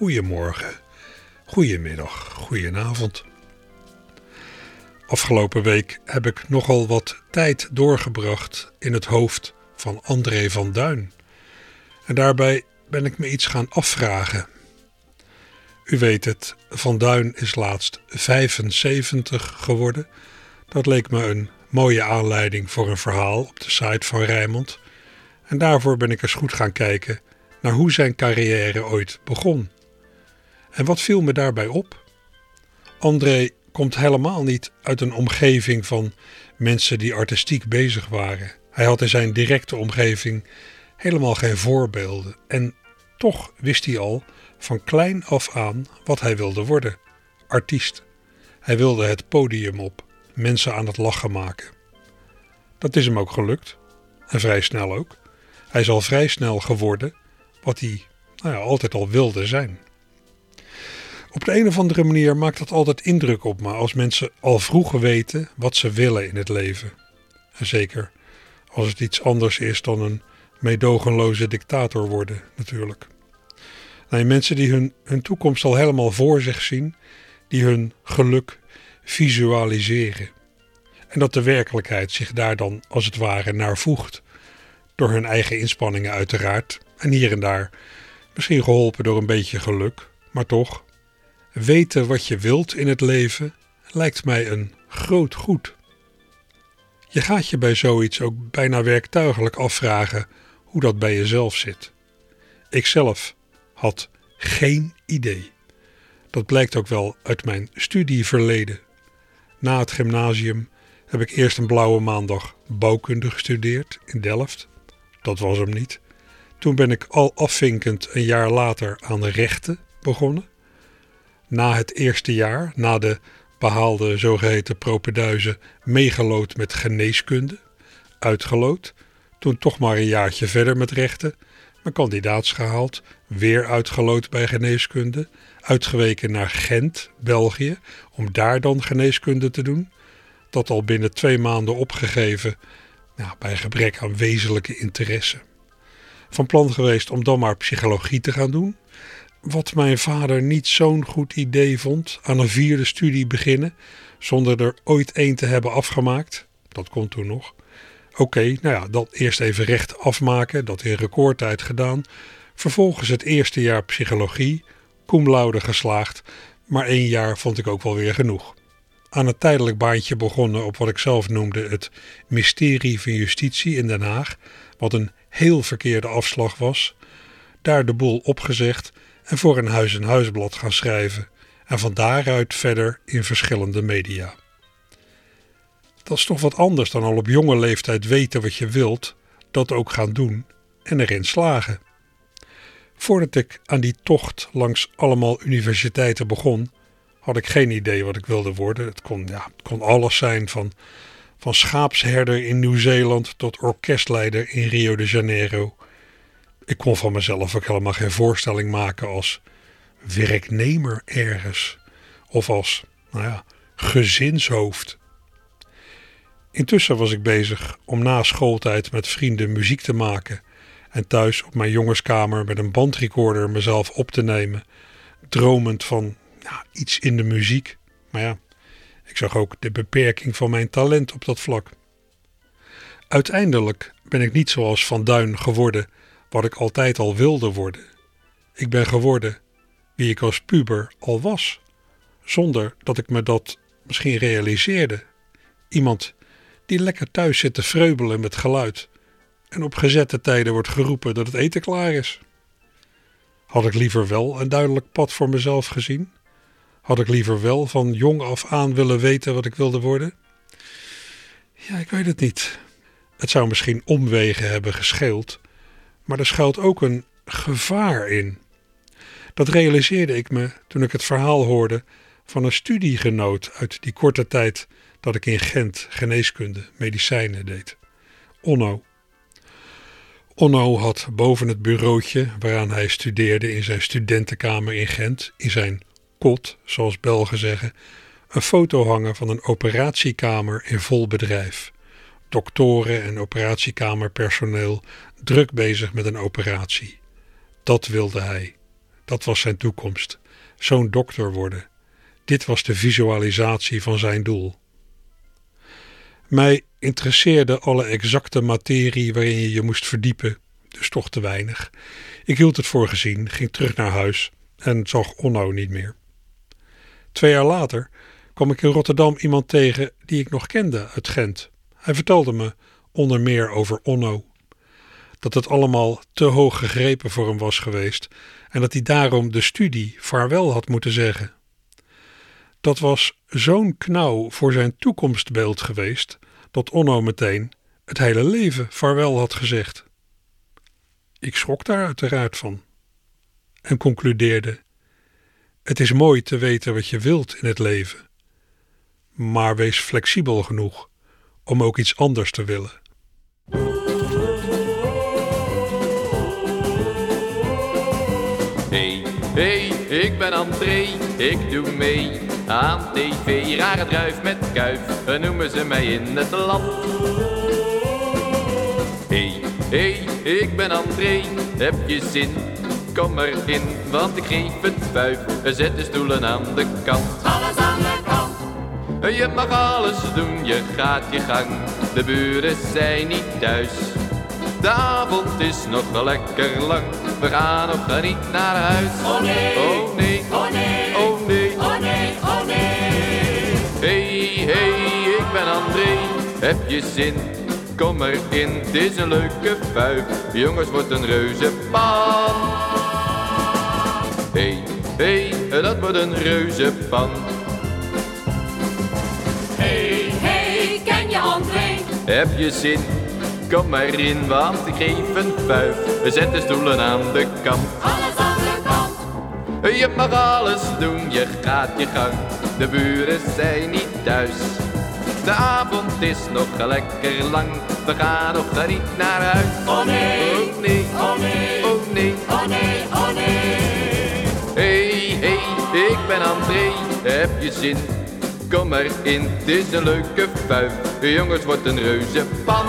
Goedemorgen, goedemiddag, goedenavond. Afgelopen week heb ik nogal wat tijd doorgebracht in het hoofd van André van Duin. En daarbij ben ik me iets gaan afvragen. U weet het, Van Duin is laatst 75 geworden. Dat leek me een mooie aanleiding voor een verhaal op de site van Rijmond. En daarvoor ben ik eens goed gaan kijken naar hoe zijn carrière ooit begon. En wat viel me daarbij op? André komt helemaal niet uit een omgeving van mensen die artistiek bezig waren. Hij had in zijn directe omgeving helemaal geen voorbeelden. En toch wist hij al van klein af aan wat hij wilde worden: artiest. Hij wilde het podium op, mensen aan het lachen maken. Dat is hem ook gelukt, en vrij snel ook. Hij is al vrij snel geworden wat hij nou ja, altijd al wilde zijn. Op de een of andere manier maakt dat altijd indruk op me als mensen al vroeg weten wat ze willen in het leven. En zeker als het iets anders is dan een meedogenloze dictator worden, natuurlijk. Nee, mensen die hun, hun toekomst al helemaal voor zich zien, die hun geluk visualiseren. En dat de werkelijkheid zich daar dan als het ware naar voegt. Door hun eigen inspanningen uiteraard. En hier en daar misschien geholpen door een beetje geluk. Maar toch, weten wat je wilt in het leven lijkt mij een groot goed. Je gaat je bij zoiets ook bijna werktuigelijk afvragen hoe dat bij jezelf zit. Ikzelf had geen idee. Dat blijkt ook wel uit mijn studieverleden. Na het gymnasium heb ik eerst een blauwe maandag bouwkunde gestudeerd in Delft. Dat was hem niet. Toen ben ik al afvinkend een jaar later aan de rechten begonnen. Na het eerste jaar, na de behaalde zogeheten propeduizen, meegelood met geneeskunde, uitgelood. Toen toch maar een jaartje verder met rechten, mijn kandidaats gehaald, weer uitgelood bij geneeskunde, uitgeweken naar Gent, België, om daar dan geneeskunde te doen. Dat al binnen twee maanden opgegeven, nou, bij gebrek aan wezenlijke interesse. Van plan geweest om dan maar psychologie te gaan doen. Wat mijn vader niet zo'n goed idee vond, aan een vierde studie beginnen, zonder er ooit één te hebben afgemaakt. Dat kon toen nog. Oké, nou ja, dat eerst even recht afmaken, dat in recordtijd gedaan. Vervolgens het eerste jaar psychologie, cum laude geslaagd, maar één jaar vond ik ook wel weer genoeg. Aan een tijdelijk baantje begonnen op wat ik zelf noemde het mysterie van justitie in Den Haag, wat een heel verkeerde afslag was. Daar de boel opgezegd en voor een huis- en huisblad gaan schrijven en van daaruit verder in verschillende media. Dat is toch wat anders dan al op jonge leeftijd weten wat je wilt, dat ook gaan doen en erin slagen. Voordat ik aan die tocht langs allemaal universiteiten begon, had ik geen idee wat ik wilde worden. Het kon, ja, het kon alles zijn van, van schaapsherder in Nieuw-Zeeland tot orkestleider in Rio de Janeiro. Ik kon van mezelf ook helemaal geen voorstelling maken als werknemer ergens of als nou ja, gezinshoofd. Intussen was ik bezig om na schooltijd met vrienden muziek te maken en thuis op mijn jongenskamer met een bandrecorder mezelf op te nemen, dromend van iets in de muziek. Maar ja, ik zag ook de beperking van mijn talent op dat vlak. Uiteindelijk ben ik niet zoals Van Duin geworden wat ik altijd al wilde worden. Ik ben geworden wie ik als puber al was, zonder dat ik me dat misschien realiseerde. Iemand die lekker thuis zit te vreubelen met geluid en op gezette tijden wordt geroepen dat het eten klaar is. Had ik liever wel een duidelijk pad voor mezelf gezien? Had ik liever wel van jong af aan willen weten wat ik wilde worden? Ja, ik weet het niet. Het zou misschien omwegen hebben gescheeld, maar er schuilt ook een gevaar in. Dat realiseerde ik me toen ik het verhaal hoorde van een studiegenoot uit die korte tijd dat ik in Gent geneeskunde, medicijnen deed. Onno. Onno had boven het bureautje waaraan hij studeerde in zijn studentenkamer in Gent, in zijn kot, zoals Belgen zeggen, een foto hangen van een operatiekamer in vol bedrijf. Doktoren en operatiekamerpersoneel druk bezig met een operatie. Dat wilde hij. Dat was zijn toekomst. Zo'n dokter worden. Dit was de visualisatie van zijn doel. Mij interesseerde alle exacte materie waarin je je moest verdiepen, dus toch te weinig. Ik hield het voor gezien, ging terug naar huis en zag Onno niet meer. Twee jaar later kwam ik in Rotterdam iemand tegen die ik nog kende uit Gent. Hij vertelde me onder meer over Onno. Dat het allemaal te hoog gegrepen voor hem was geweest en dat hij daarom de studie vaarwel had moeten zeggen. Dat was zo'n knauw voor zijn toekomstbeeld geweest dat Onno meteen het hele leven vaarwel had gezegd. Ik schrok daar uiteraard van en concludeerde: Het is mooi te weten wat je wilt in het leven, maar wees flexibel genoeg om ook iets anders te willen. Hey, hey, ik ben André, ik doe mee aan tv. Rare druif met kuif, noemen ze mij in het land. Hey, hey, ik ben André, heb je zin? Kom erin, want ik geef het vijf. Zet de stoelen aan de kant. Alles aan de kant. Je mag alles doen, je gaat je gang. De buren zijn niet thuis. De avond is nog wel lekker lang. We gaan nog niet naar huis. Oh nee. Oh nee. Oh nee. Oh nee. Oh nee, oh nee. Hey, hey, ik ben André. Heb je zin? Kom erin, het is een leuke vuif. Jongens, wordt een reuze pan. Hey, hey, dat wordt een reuze pan. Heb je zin? Kom maar in, want ik geef een vuif. We zetten stoelen aan de kant. Alles aan de kant. Je mag alles doen, je gaat je gang. De buren zijn niet thuis. De avond is nog lekker lang. We gaan nog niet naar huis. Oh nee. Oh nee. Oh nee. Oh nee. Oh nee, oh nee. Hey, hey, ik ben André. Heb je zin? Kom maar in, het is een leuke vuif. Jongens, wordt een reuze pan.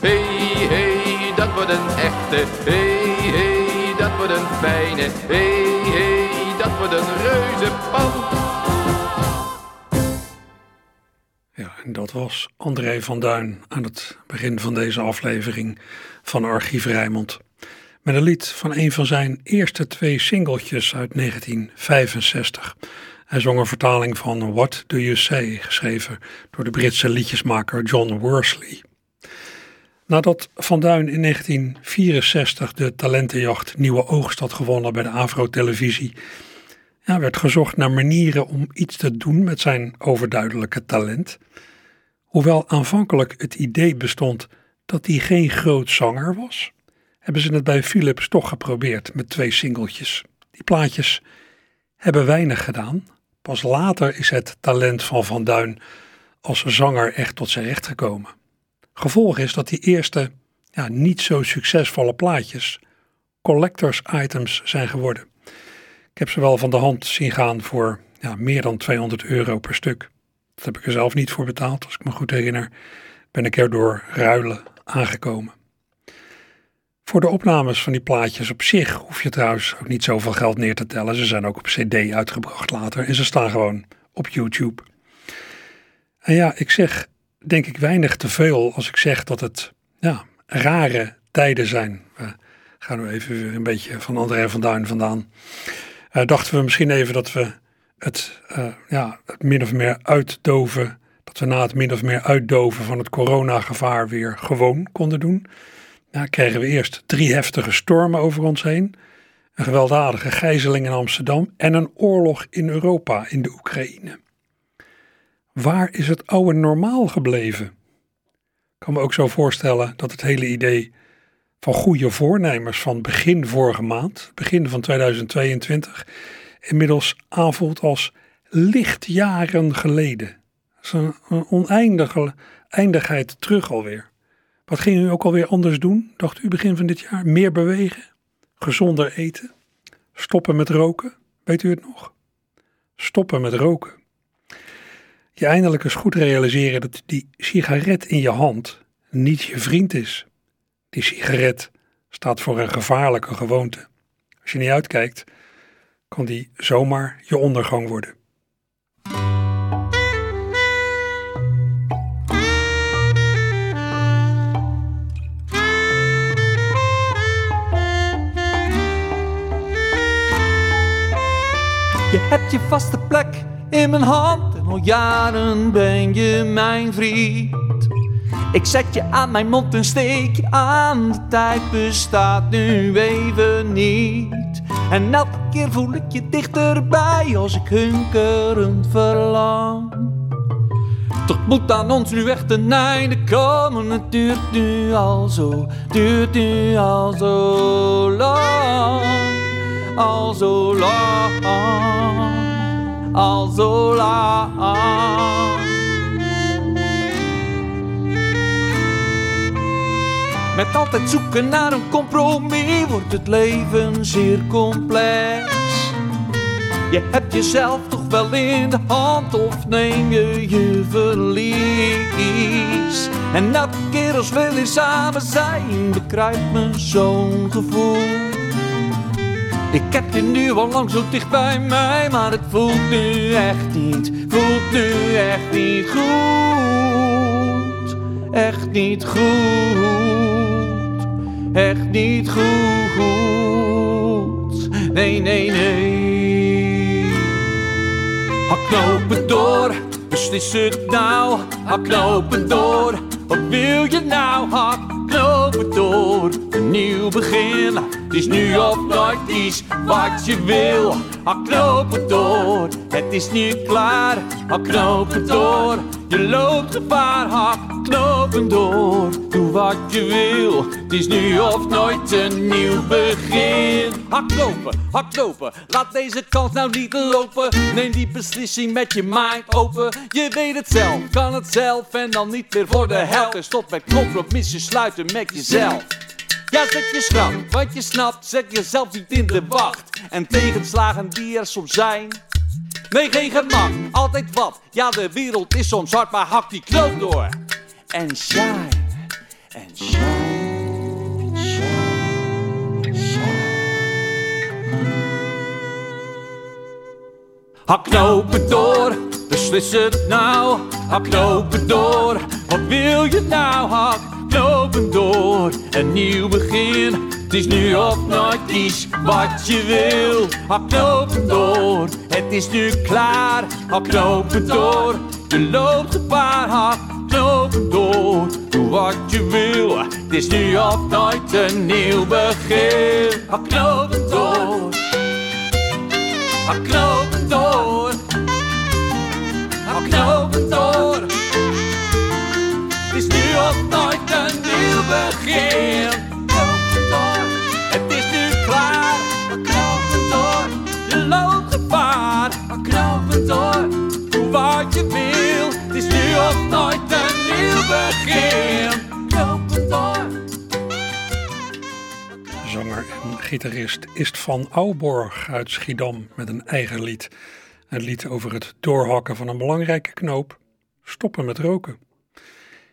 Hey, hey, dat wordt een echte. Hey, hey, dat wordt een fijne. Hey, hey, dat wordt een reuze pan. Ja, en dat was André van Duin aan het begin van deze aflevering van Archief Rijmond. Met een lied van een van zijn eerste twee singeltjes uit 1965. Hij zong een vertaling van What Do You Say, geschreven door de Britse liedjesmaker John Worsley. Nadat Van Duin in 1964 de talentenjacht Nieuwe Oogst had gewonnen bij de Avro-televisie, ja, werd gezocht naar manieren om iets te doen met zijn overduidelijke talent. Hoewel aanvankelijk het idee bestond dat hij geen groot zanger was, hebben ze het bij Philips toch geprobeerd met twee singeltjes. Die plaatjes hebben weinig gedaan. Pas later is het talent van Van Duin als zanger echt tot zijn recht gekomen. Gevolg is dat die eerste ja, niet zo succesvolle plaatjes collectors items zijn geworden. Ik heb ze wel van de hand zien gaan voor ja, meer dan 200 euro per stuk. Dat heb ik er zelf niet voor betaald. Als ik me goed herinner, ben ik er door ruilen aangekomen. Voor de opnames van die plaatjes op zich hoef je trouwens ook niet zoveel geld neer te tellen. Ze zijn ook op CD uitgebracht later en ze staan gewoon op YouTube. En ja, ik zeg denk ik weinig te veel als ik zeg dat het ja, rare tijden zijn. We gaan nu even weer een beetje van André van Duin vandaan. Uh, dachten we misschien even dat we het, uh, ja, het min of meer uitdoven, dat we na het min of meer uitdoven van het coronagevaar weer gewoon konden doen. Nou, kregen we eerst drie heftige stormen over ons heen, een gewelddadige gijzeling in Amsterdam en een oorlog in Europa, in de Oekraïne. Waar is het oude normaal gebleven? Ik kan me ook zo voorstellen dat het hele idee van goede voornemens van begin vorige maand, begin van 2022, inmiddels aanvoelt als lichtjaren geleden. Dat is een oneindige eindigheid terug alweer. Wat ging u ook alweer anders doen, dacht u begin van dit jaar? Meer bewegen, gezonder eten, stoppen met roken, weet u het nog? Stoppen met roken. Je eindelijk eens goed realiseren dat die sigaret in je hand niet je vriend is. Die sigaret staat voor een gevaarlijke gewoonte. Als je niet uitkijkt, kan die zomaar je ondergang worden. Je hebt je vaste plek in mijn hand en al jaren ben je mijn vriend. Ik zet je aan mijn mond en steek je aan, de tijd bestaat nu even niet. En elke keer voel ik je dichterbij als ik hunkerend verlang. Toch moet aan ons nu echt een einde komen. Het duurt nu al zo, duurt nu al zo lang. Al zo lang, al zo lang. Met altijd zoeken naar een compromis wordt het leven zeer complex. Je hebt jezelf toch wel in de hand of neem je je verlies. En elke keer als we weer samen zijn, bekruipt me zo'n gevoel. Ik heb je nu al lang zo dicht bij mij, maar het voelt nu echt niet, voelt nu echt niet goed. Echt niet goed, echt niet goed. Nee, nee, nee. Hak knopen door, beslis het nou. Hak knopen door, wat wil je nou? Hak door, een nieuw begin. Het is nu of nooit iets wat je wil. Hak knopen door, het is nu klaar. Hak knopen door, je loopt gevaar. Hak knopen door, doe wat je wil. Het is nu of nooit een nieuw begin. Hak knopen, hak knopen, laat deze kans nou niet lopen. Neem die beslissing met je mind open. Je weet het zelf, kan het zelf en dan niet meer voor de helft. En stop met compromissen sluiten met jezelf. Ja, zet je schrap, wat je snapt, zet jezelf niet in de wacht. En tegenslagen die er soms zijn. Nee, geen gemak, altijd wat. Ja, de wereld is soms hard, maar hak die knoop door. En shine, en shine, shine. Hak knopen door, beslis het nou. Hak knopen door, wat wil je nou? Hak knopen door, een nieuw begin. Het is nu of nooit iets wat je wil. Hak knopen door, het is nu klaar. Hak knopen door, je loopt gevaar. Hak knopen door, doe wat je wil. Het is nu of nooit een nieuw begin. Hak knopen door. Hak knopen door. Hak knopen door. Het is nu of nooit een nieuw begin. Gitarist Ist van Auborg uit Schiedam met een eigen lied. Een lied over het doorhakken van een belangrijke knoop, stoppen met roken.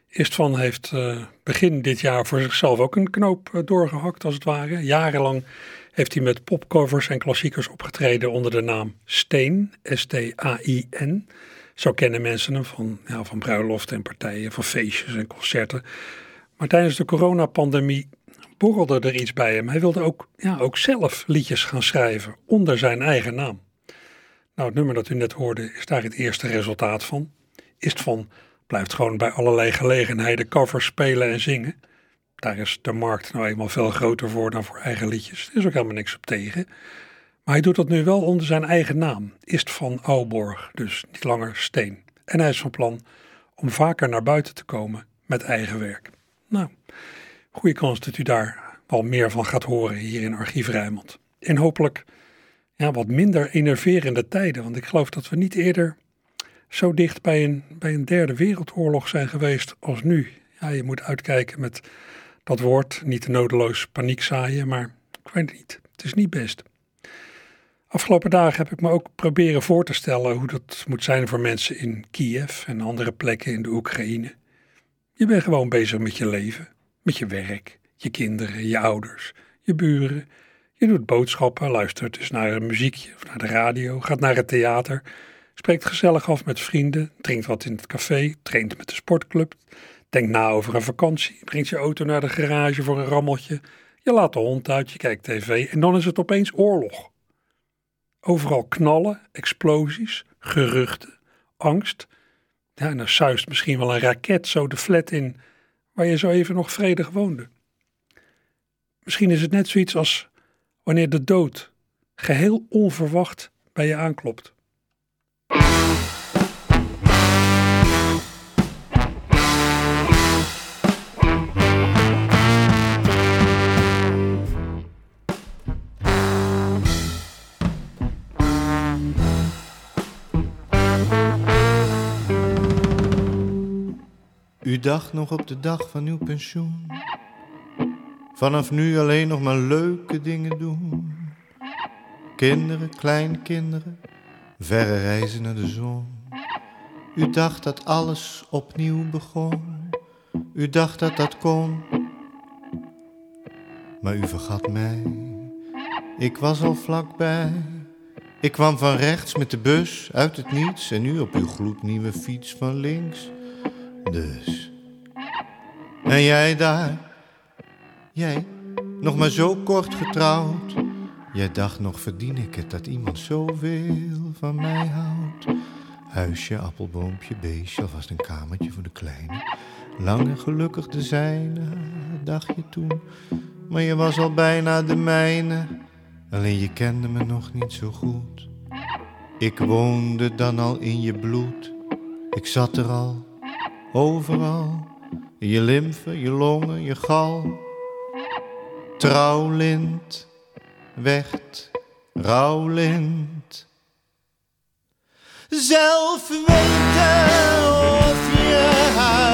Istvan heeft eh, begin dit jaar voor zichzelf ook een knoop eh, doorgehakt als het ware. Jarenlang heeft hij met popcovers en klassiekers opgetreden onder de naam Steen, S-T-A-I-N. Zo kennen mensen hem van, ja, van bruiloften en partijen, van feestjes en concerten. Maar tijdens de coronapandemie borrelde er iets bij hem. Hij wilde ook, ja, ook zelf liedjes gaan schrijven onder zijn eigen naam. Nou, het nummer dat u net hoorde is daar het eerste resultaat van. Istvan blijft gewoon bij allerlei gelegenheden covers spelen en zingen. Daar is de markt nou eenmaal veel groter voor dan voor eigen liedjes. Er is ook helemaal niks op tegen. Maar hij doet dat nu wel onder zijn eigen naam. Ist van Auborg, dus niet langer Steen. En hij is van plan om vaker naar buiten te komen met eigen werk. Nou, goede kans dat u daar wel meer van gaat horen hier in Archief Rijnmond. En hopelijk ja, wat minder enerverende tijden, want ik geloof dat we niet eerder zo dicht bij een, bij een derde wereldoorlog zijn geweest als nu. Ja, je moet uitkijken met dat woord, niet nodeloos paniek zaaien, maar ik weet het niet. Het is niet best. Afgelopen dagen heb ik me ook proberen voor te stellen hoe dat moet zijn voor mensen in Kiev en andere plekken in de Oekraïne. Je bent gewoon bezig met je leven, met je werk, je kinderen, je ouders, je buren. Je doet boodschappen, luistert dus naar een muziekje of naar de radio, gaat naar het theater, spreekt gezellig af met vrienden, drinkt wat in het café, traint met de sportclub, denkt na over een vakantie, brengt je auto naar de garage voor een rammeltje, je laat de hond uit, je kijkt tv en dan is het opeens oorlog. Overal knallen, explosies, geruchten, angst. Ja, en er suist misschien wel een raket zo de flat in waar je zo even nog vredig woonde. Misschien is het net zoiets als wanneer de dood geheel onverwacht bij je aanklopt. U dacht nog op de dag van uw pensioen. Vanaf nu alleen nog maar leuke dingen doen. Kinderen, kleinkinderen, verre reizen naar de zon. U dacht dat alles opnieuw begon. U dacht dat dat kon. Maar u vergat mij. Ik was al vlakbij. Ik kwam van rechts met de bus uit het niets en nu op uw gloednieuwe fiets van links. Dus. En jij daar, jij, nog maar zo kort getrouwd. Jij dacht nog, verdien ik het dat iemand zoveel van mij houdt. Huisje, appelboompje, beestje, alvast een kamertje voor de kleine. Lang en gelukkig de zijne, dacht je toen. Maar je was al bijna de mijne, alleen je kende me nog niet zo goed. Ik woonde dan al in je bloed, ik zat er al overal. Je lymfe, je longen, je gal. Trouwlint, wecht, rouwlint. Zelf weten of je huilt.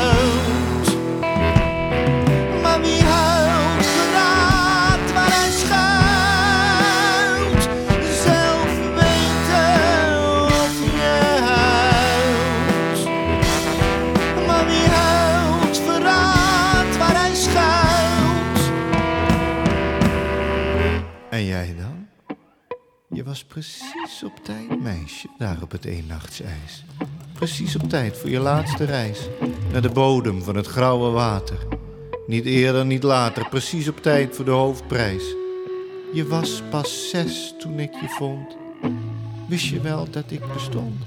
Was precies op tijd, meisje, daar op het eennachtsijs. Precies op tijd voor je laatste reis. Naar de bodem van het grauwe water. Niet eerder, niet later, precies op tijd voor de hoofdprijs. Je was pas zes toen ik je vond. Wist je wel dat ik bestond?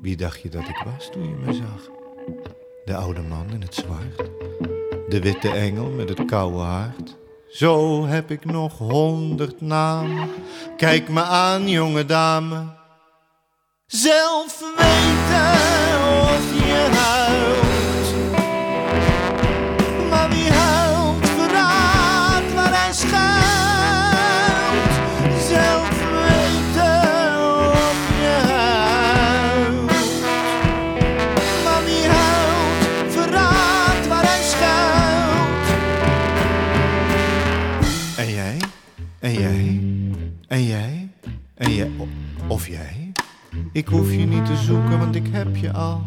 Wie dacht je dat ik was toen je me zag? De oude man in het zwart. De witte engel met het koude hart. Zo heb ik nog honderd namen. Kijk me aan, jonge dame. Zelf weten of je huilt. Ik hoef je niet te zoeken, want ik heb je al.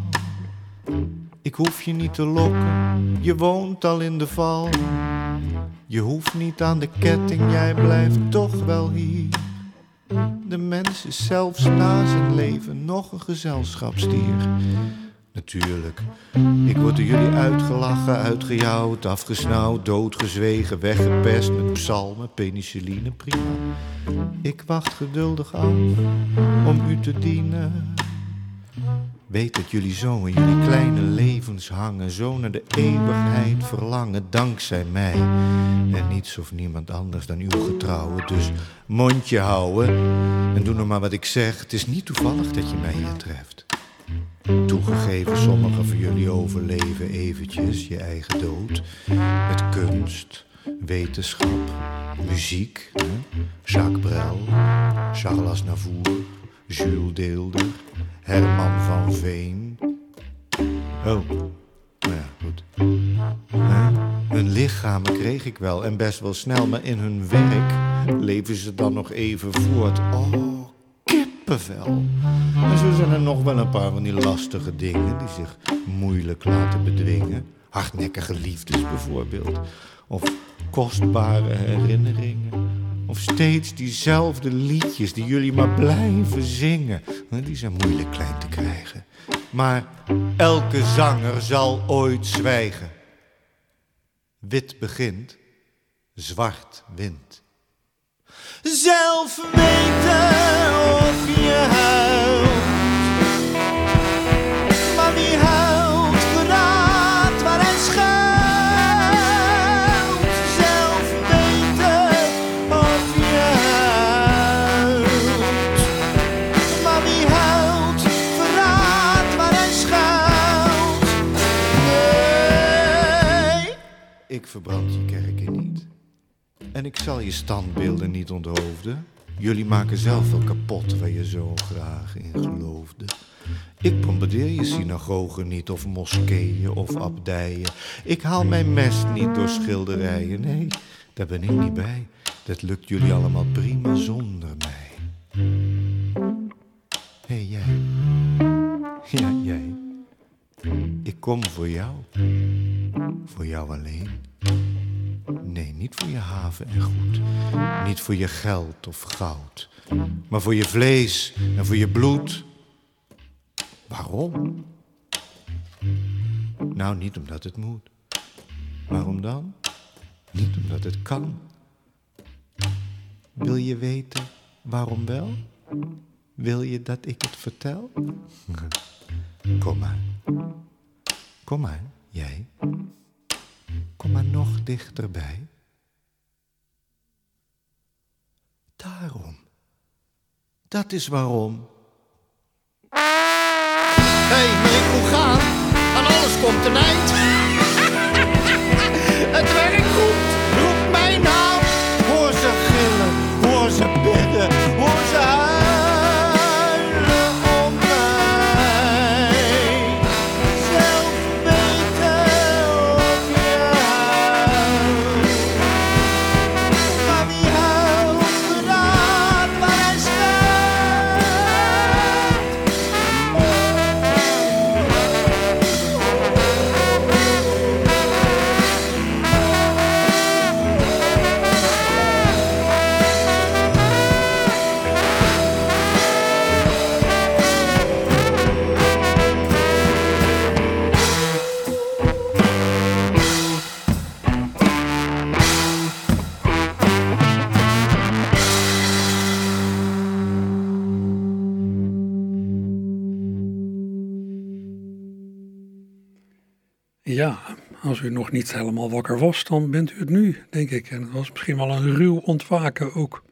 Ik hoef je niet te lokken, je woont al in de val. Je hoeft niet aan de ketting, jij blijft toch wel hier. De mens is zelfs na zijn leven nog een gezelschapsdier. Natuurlijk, ik word door jullie uitgelachen, uitgejouwd, afgesnauwd, doodgezwegen, weggepest met psalmen, penicilline, prima. Ik wacht geduldig af om u te dienen. Weet dat jullie zo in jullie kleine levens hangen, zo naar de eeuwigheid verlangen, dankzij mij. En niets of niemand anders dan uw getrouwe. Dus mondje houden en doe nog maar wat ik zeg. Het is niet toevallig dat je mij hier treft. Toegegeven, sommigen van jullie overleven eventjes je eigen dood. Met kunst wetenschap, muziek. Jacques Brel, Charles Aznavour, Jules Deelder, Herman van Veen. Oh, nou ja, goed. Hè? Hun lichamen kreeg ik wel en best wel snel, maar in hun werk leven ze dan nog even voort. Oh, kippenvel. En zo zijn er nog wel een paar van die lastige dingen die zich moeilijk laten bedwingen. Hardnekkige liefdes bijvoorbeeld. Of kostbare herinneringen. Of steeds diezelfde liedjes die jullie maar blijven zingen. Die zijn moeilijk klein te krijgen. Maar elke zanger zal ooit zwijgen. Wit begint, zwart wint. Zelf weten of je huilt. Maar wie huilt, verraadt waar hij schuilt. Zelf weten of je huilt. Maar wie huilt, verraadt waar hij schuilt. Ik verbrand je. En ik zal je standbeelden niet onthoofden. Jullie maken zelf wel kapot waar je zo graag in geloofde. Ik bombardeer je synagogen niet, of moskeeën of abdijen. Ik haal mijn mest niet door schilderijen. Nee, daar ben ik niet bij. Dat lukt jullie allemaal prima zonder mij. Hé, hey, jij. Ja, jij. Ik kom voor jou. Voor jou alleen. Nee, niet voor je haven en goed. Niet voor je geld of goud. Maar voor je vlees en voor je bloed. Waarom? Nou, niet omdat het moet. Waarom dan? Niet omdat het kan. Wil je weten waarom wel? Wil je dat ik het vertel? Kom maar. Kom maar, jij. Maar nog dichterbij. Daarom. Dat is waarom. Hé, hey, moet gaan. Aan alles komt een eind. Ja, als u nog niet helemaal wakker was, dan bent u het nu, denk ik. En het was misschien wel een ruw ontwaken ook.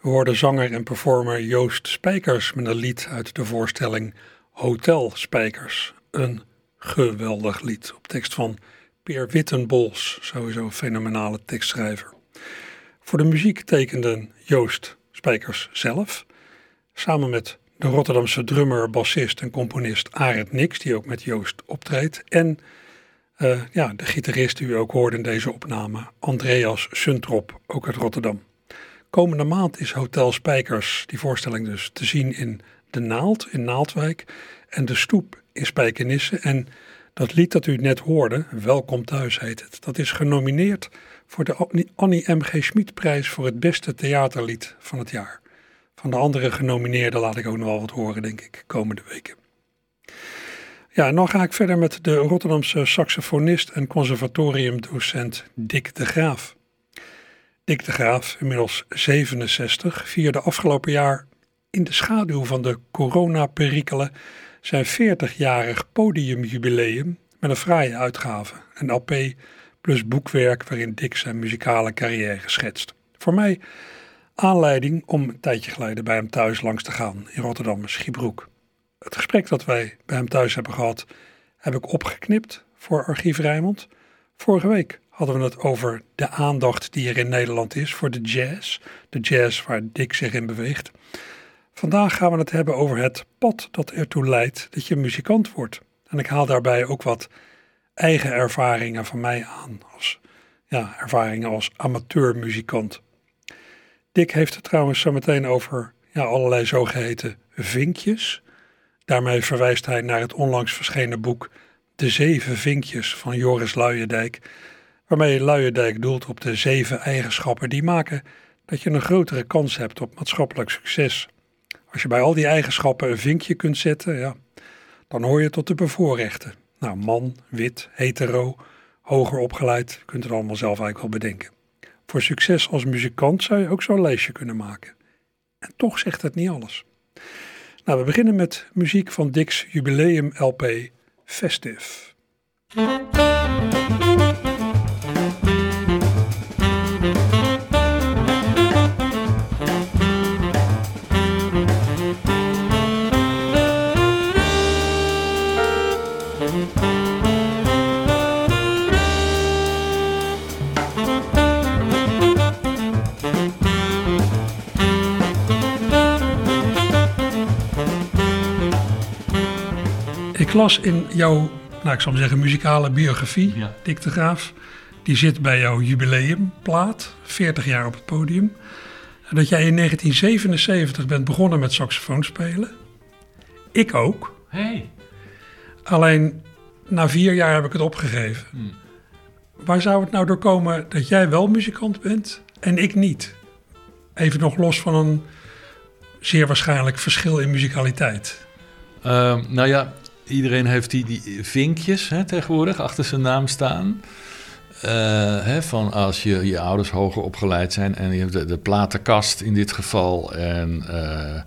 We hoorden zanger en performer Joost Spijkers met een lied uit de voorstelling Hotel Spijkers. Een geweldig lied op tekst van Peer Wittenbols, sowieso een fenomenale tekstschrijver. Voor de muziek tekenden Joost Spijkers zelf, samen met de Rotterdamse drummer, bassist en componist Arend Nix, die ook met Joost optreedt, en uh, ja, de gitarist die u ook hoorde in deze opname, Andreas Suntrop, ook uit Rotterdam. Komende maand is Hotel Spijkers, die voorstelling dus, te zien in De Naald in Naaldwijk en De Stoep in Spijkenisse. En dat lied dat u net hoorde, Welkom Thuis heet het, dat is genomineerd voor de Annie M.G. Schmid-prijs voor het beste theaterlied van het jaar. Van de andere genomineerden laat ik ook nog wel wat horen, denk ik, komende weken. Ja, en dan ga ik verder met de Rotterdamse saxofonist en conservatoriumdocent Dick de Graaf. Dick de Graaf, inmiddels 67, vierde afgelopen jaar in de schaduw van de coronaperikelen zijn 40-jarig podiumjubileum met een fraaie uitgave, een LP plus boekwerk waarin Dick zijn muzikale carrière schetst. Voor mij aanleiding om een tijdje geleden bij hem thuis langs te gaan in Rotterdam, Schiebroek. Het gesprek dat wij bij hem thuis hebben gehad, heb ik opgeknipt voor Archief Rijnmond. Vorige week hadden we het over de aandacht die er in Nederland is voor de jazz. De jazz waar Dick zich in beweegt. Vandaag gaan we het hebben over het pad dat ertoe leidt dat je muzikant wordt. En ik haal daarbij ook wat eigen ervaringen van mij aan. Als, ja, ervaringen als amateurmuzikant. Dick heeft het trouwens zo meteen over ja, allerlei zogeheten vinkjes. Daarmee verwijst hij naar het onlangs verschenen boek De Zeven Vinkjes van Joris Luijendijk, waarmee Luijendijk doelt op de zeven eigenschappen die maken dat je een grotere kans hebt op maatschappelijk succes. Als je bij al die eigenschappen een vinkje kunt zetten, ja, dan hoor je tot de bevoorrechten. Nou, man, wit, hetero, hoger opgeleid, kunt het allemaal zelf eigenlijk wel bedenken. Voor succes als muzikant zou je ook zo'n lijstje kunnen maken. En toch zegt het niet alles. Nou, we beginnen met muziek van Dick's jubileum LP Festive. Ik las in jouw, nou ik zal maar zeggen, muzikale biografie, Ja. Dick de Graaf. Die zit bij jouw jubileumplaat, 40 jaar op het podium. Dat jij in 1977 bent begonnen met saxofoon spelen. Ik ook. Hey. Alleen na vier jaar heb ik het opgegeven. Waar zou het nou door komen dat jij wel muzikant bent en ik niet? Even nog los van een zeer waarschijnlijk verschil in muzikaliteit. Ehm, nou ja, iedereen heeft die, die vinkjes hè, tegenwoordig achter zijn naam staan. Eh, hè, van als je, je ouders hoger opgeleid zijn en je hebt de, de platenkast in dit geval en eh,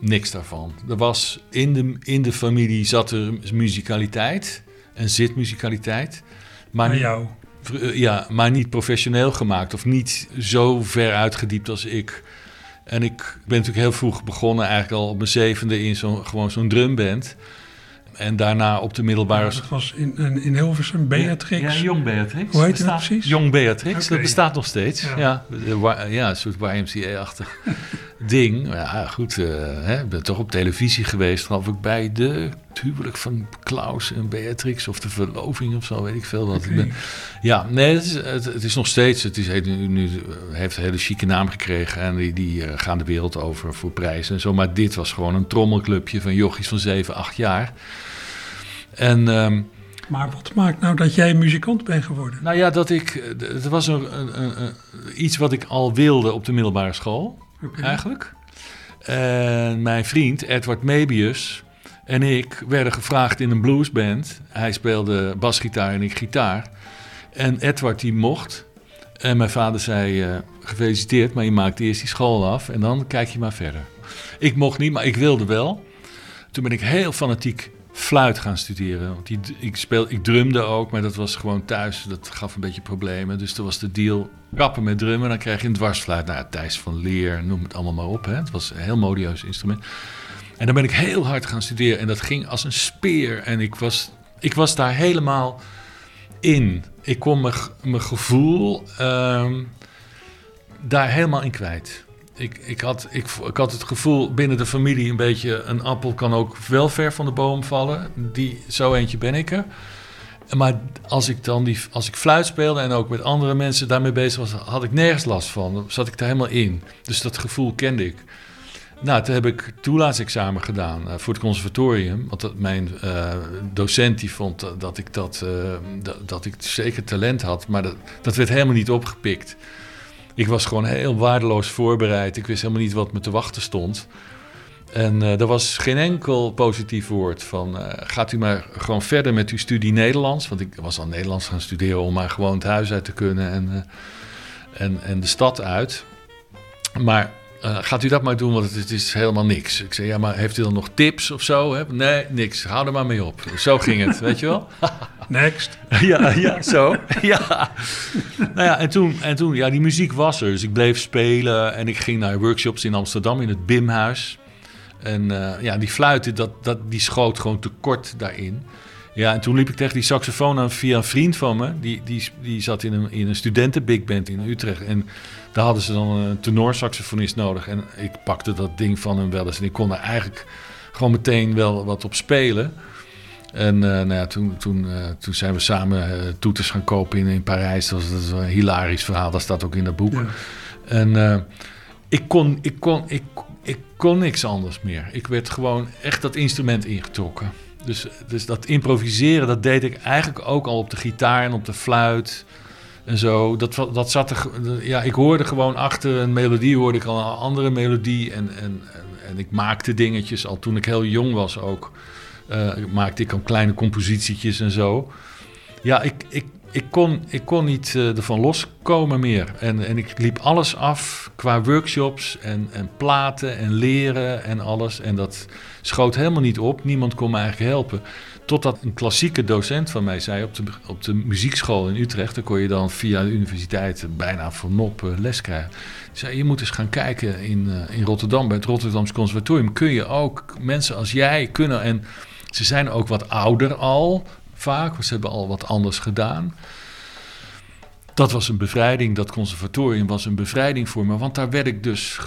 niks daarvan. Er was in de, in de familie zat er muzikaliteit en zit muzikaliteit. Maar Bij jou. eh, ja, maar niet professioneel gemaakt of niet zo ver uitgediept als ik. En ik ben natuurlijk heel vroeg begonnen, eigenlijk al op mijn zevende in zo'n gewoon zo'n drumband. En daarna op de middelbare Dat was in, in, in Hilversum, Beatrix. Ja, Jong Beatrix. Hoe heet het Bestaat- precies? Jong Beatrix, dat bestaat nog steeds. Ja. Ja, ja een soort YMCA-achtig ding. Ja, goed, eh, hè, ik ben toch op televisie geweest, geloof ik, bij de het huwelijk van Klaus en Beatrix of de verloving of zo, weet ik veel. Wat. Ja, nee, het is, het, het is nog steeds, het is, heet nu, nu, heeft een hele chique naam gekregen en die, die eh, gaan de wereld over voor prijzen en zo. Maar dit was gewoon een trommelclubje van jochies van 7, 8 jaar. En... ehm, Maar wat maakt nou dat jij muzikant bent geworden? nou ja, dat ik. eh, Het was een, een- een- iets wat ik al wilde op de middelbare school, Eigenlijk. En mijn vriend Edward Mebius en ik werden gevraagd in een bluesband. Hij speelde basgitaar en ik gitaar. En Edward die mocht. En mijn vader zei: eh, Gefeliciteerd, maar je maakt eerst die school af en dan kijk je maar verder. Ik mocht niet, maar ik wilde wel. Toen ben ik heel fanatiek fluit gaan studeren. Want die, ik, speel, ik drumde ook, maar dat was gewoon thuis. Dat gaf een beetje problemen. Dus toen was de deal kappen met drummen. Dan krijg je een dwarsfluit. Nou, Thijs van Leer, noem het allemaal maar op. Hè. Het was een heel modieus instrument. En dan ben ik heel hard gaan studeren. En dat ging als een speer. En ik was, ik was daar helemaal in. Ik kon mijn gevoel ehm, daar helemaal in kwijt. Ik, ik, had, ik, ik had het gevoel binnen de familie een beetje... een appel kan ook wel ver van de boom vallen. Die, zo eentje ben ik er. Maar als ik dan die, als ik fluit speelde en ook met andere mensen daarmee bezig was... had ik nergens last van. Dan zat ik er helemaal in. Dus dat gevoel kende ik. Nou, toen heb ik toelaatsexamen gedaan eh, voor het conservatorium. Want dat, mijn eh, docent die vond dat, ik dat, eh, dat, dat ik zeker talent had. Maar dat, dat werd helemaal niet opgepikt. Ik was gewoon heel waardeloos voorbereid. Ik wist helemaal niet wat me te wachten stond. En eh er was geen enkel positief woord van... eh, gaat u maar gewoon verder met uw studie Nederlands. Want ik was al Nederlands gaan studeren om maar gewoon het huis uit te kunnen en, eh, en, en de stad uit. Maar gaat u dat maar doen, want het, het is helemaal niks. Ik zei, ja, maar heeft u dan nog tips of zo? Hè? Nee, niks. Hou er maar mee op. Zo ging het, weet je wel? Next. ja, ja, zo. ja. Nou ja, en toen, en toen, ja, die muziek was er. Dus ik bleef spelen en ik ging naar workshops in Amsterdam in het Bimhuis. En eh, ja, die fluiten, dat, dat, die schoot gewoon tekort daarin. Ja, en toen liep ik tegen die saxofoon aan via een vriend van me. Die, die, die zat in een, in een studenten big band in Utrecht. En daar hadden ze dan een tenorsaxofonist nodig. En ik pakte dat ding van hem wel eens. En ik kon er eigenlijk gewoon meteen wel wat op spelen. En eh, nou ja, toen, toen, eh, toen zijn we samen eh, toeters gaan kopen in, in Parijs. Dat was, een hilarisch verhaal. Dat staat ook in dat boek. Ja. En ik, kon, ik, kon, ik, ik kon niks anders meer. Ik werd gewoon echt dat instrument ingetrokken. Dus, dus dat improviseren, dat deed ik eigenlijk ook al op de gitaar en op de fluit en zo. Dat, dat zat er, ja, ik hoorde gewoon achter een melodie, hoorde ik al een andere melodie. En, en, en ik maakte dingetjes al toen ik heel jong was ook. Eh, maakte ik al kleine compositietjes en zo. Ja, ik, ik, ik, kon, ik kon niet eh, ervan loskomen meer. En, en ik liep alles af qua workshops en, en platen en leren en alles. En dat schoot helemaal niet op. Niemand kon me eigenlijk helpen. Totdat een klassieke docent van mij zei op de, op de muziekschool in Utrecht... daar kon je dan via de universiteit bijna voor nop eh, les krijgen. Zei, je moet eens gaan kijken in, in Rotterdam, bij het Rotterdamse Conservatorium. Kun je ook mensen als jij kunnen... en ze zijn ook wat ouder al, vaak. Ze hebben al wat anders gedaan. Dat was een bevrijding, dat conservatorium was een bevrijding voor me. Want daar werd ik dus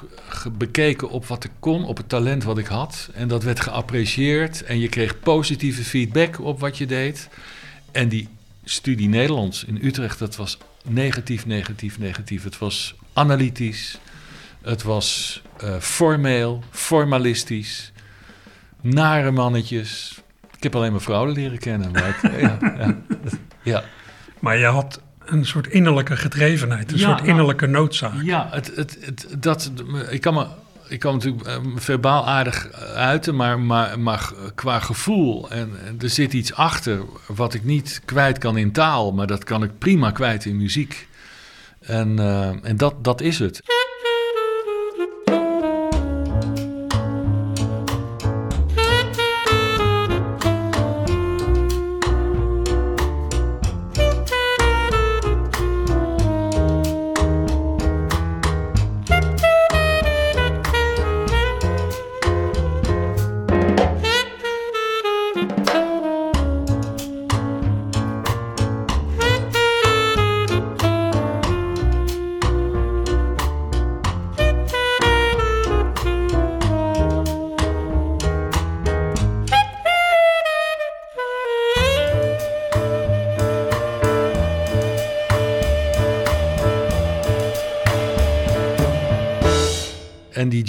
bekeken op wat ik kon, op het talent wat ik had. En dat werd geapprecieerd en je kreeg positieve feedback op wat je deed. En die studie Nederlands in Utrecht, dat was negatief, negatief, negatief. Het was analytisch, het was eh, formeel, formalistisch, nare mannetjes. Ik heb alleen maar vrouwen leren kennen. Maar ik- ja, ja, ja. Maar je had een soort innerlijke gedrevenheid, een Ja, soort nou, innerlijke noodzaak. Ja, het, het, het, dat, ik kan me, ik kan me natuurlijk eh, verbaal aardig uiten, maar, maar, maar qua gevoel, en, en er zit iets achter wat ik niet kwijt kan in taal, maar dat kan ik prima kwijt in muziek. En, eh, en dat, dat is het.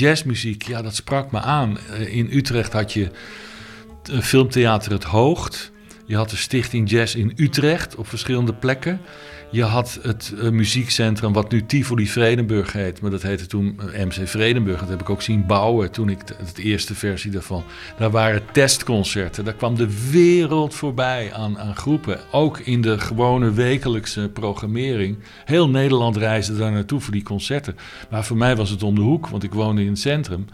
Jazzmuziek, ja, dat sprak me aan. Eh, In Utrecht had je eh, filmtheater Het Hoogt. Je had de Stichting Jazz in Utrecht op verschillende plekken. Je had het eh, muziekcentrum wat nu Tivoli Vredenburg heet. Maar dat heette toen eh, MC Vredenburg. Dat heb ik ook zien bouwen toen ik de, eerste versie daarvan. Daar waren testconcerten. Daar kwam de wereld voorbij aan, aan groepen. Ook in de gewone wekelijkse programmering. Heel Nederland reisde daar naartoe voor die concerten. Maar voor mij was het om de hoek, want ik woonde in het centrum.